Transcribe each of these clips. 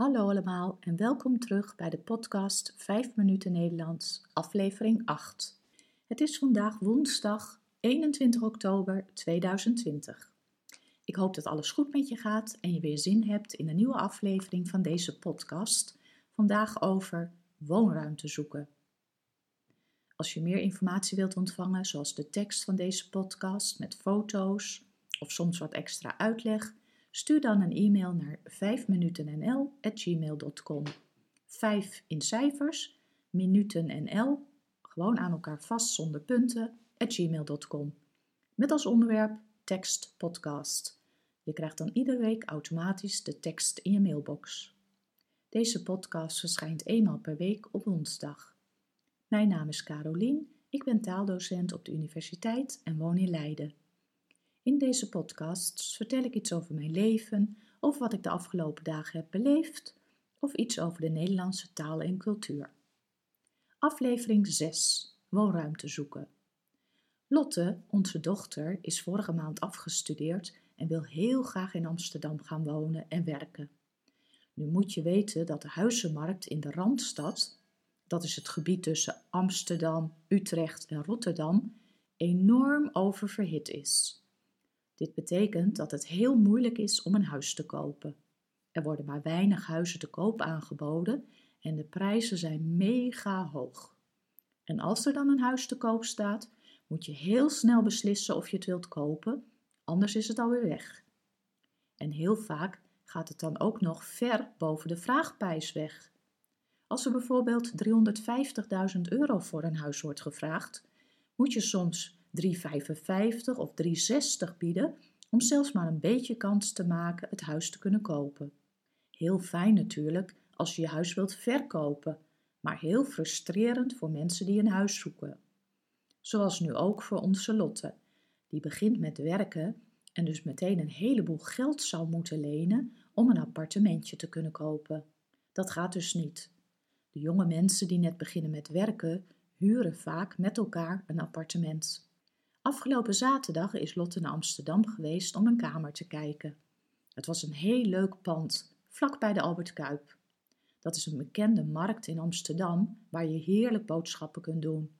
Hallo allemaal en welkom terug bij de podcast 5 minuten Nederlands, aflevering 8. Het is vandaag woensdag 21 oktober 2020. Ik hoop dat alles goed met je gaat en je weer zin hebt in een nieuwe aflevering van deze podcast. Vandaag over woonruimte zoeken. Als je meer informatie wilt ontvangen, zoals de tekst van deze podcast met foto's of soms wat extra uitleg, Stuur dan een e-mail naar 5minutennl.gmail.com. 5 in cijfers, minutennl, gewoon aan elkaar vast zonder punten, gmail.com. Met als onderwerp tekst podcast. Je krijgt dan iedere week automatisch de tekst in je mailbox. Deze podcast verschijnt eenmaal per week op woensdag. Mijn naam is Carolien, ik ben taaldocent op de universiteit en woon in Leiden. In deze podcasts vertel ik iets over mijn leven, over wat ik de afgelopen dagen heb beleefd of iets over de Nederlandse taal en cultuur. Aflevering 6: Woonruimte zoeken. Lotte, onze dochter, is vorige maand afgestudeerd en wil heel graag in Amsterdam gaan wonen en werken. Nu moet je weten dat de huizenmarkt in de Randstad, dat is het gebied tussen Amsterdam, Utrecht en Rotterdam, enorm oververhit is. Dit betekent dat het heel moeilijk is om een huis te kopen. Er worden maar weinig huizen te koop aangeboden en de prijzen zijn mega hoog. En als er dan een huis te koop staat, moet je heel snel beslissen of je het wilt kopen, anders is het alweer weg. En heel vaak gaat het dan ook nog ver boven de vraagprijs weg. Als er bijvoorbeeld 350.000 euro voor een huis wordt gevraagd, moet je soms 3,55 of 3,60 bieden om zelfs maar een beetje kans te maken het huis te kunnen kopen. Heel fijn natuurlijk als je je huis wilt verkopen, maar heel frustrerend voor mensen die een huis zoeken. Zoals nu ook voor onze Lotte, die begint met werken en dus meteen een heleboel geld zou moeten lenen om een appartementje te kunnen kopen. Dat gaat dus niet. De jonge mensen die net beginnen met werken, huren vaak met elkaar een appartement. Afgelopen zaterdag is Lotte naar Amsterdam geweest om een kamer te kijken. Het was een heel leuk pand, vlak bij de Albert Kuip. Dat is een bekende markt in Amsterdam waar je heerlijk boodschappen kunt doen.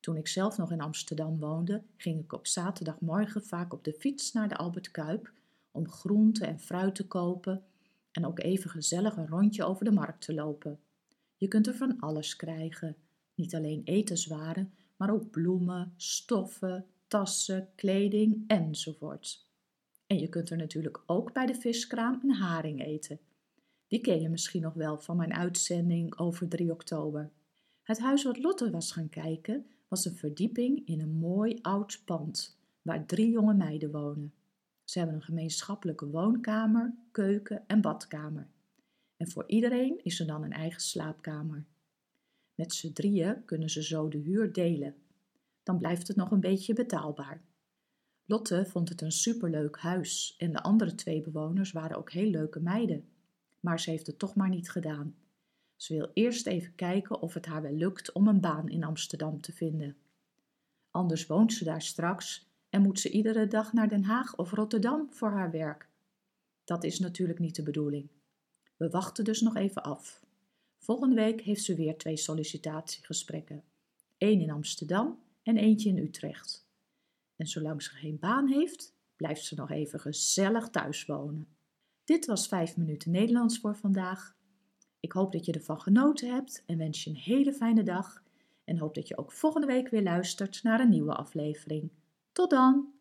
Toen ik zelf nog in Amsterdam woonde, ging ik op zaterdagmorgen vaak op de fiets naar de Albert Kuip om groente en fruit te kopen en ook even gezellig een rondje over de markt te lopen. Je kunt er van alles krijgen, niet alleen etenswaren, maar ook bloemen, stoffen, tassen, kleding enzovoort. En je kunt er natuurlijk ook bij de viskraam een haring eten. Die ken je misschien nog wel van mijn uitzending over 3 oktober. Het huis wat Lotte was gaan kijken was een verdieping in een mooi oud pand waar drie jonge meiden wonen. Ze hebben een gemeenschappelijke woonkamer, keuken en badkamer. En voor iedereen is er dan een eigen slaapkamer. Met z'n drieën kunnen ze zo de huur delen. Dan blijft het nog een beetje betaalbaar. Lotte vond het een superleuk huis en de andere twee bewoners waren ook heel leuke meiden. Maar ze heeft het toch maar niet gedaan. Ze wil eerst even kijken of het haar wel lukt om een baan in Amsterdam te vinden. Anders woont ze daar straks en moet ze iedere dag naar Den Haag of Rotterdam voor haar werk. Dat is natuurlijk niet de bedoeling. We wachten dus nog even af. Volgende week heeft ze weer twee sollicitatiegesprekken. Eén in Amsterdam en eentje in Utrecht. En zolang ze geen baan heeft, blijft ze nog even gezellig thuis wonen. Dit was 5 minuten Nederlands voor vandaag. Ik hoop dat je ervan genoten hebt en wens je een hele fijne dag. En hoop dat je ook volgende week weer luistert naar een nieuwe aflevering. Tot dan!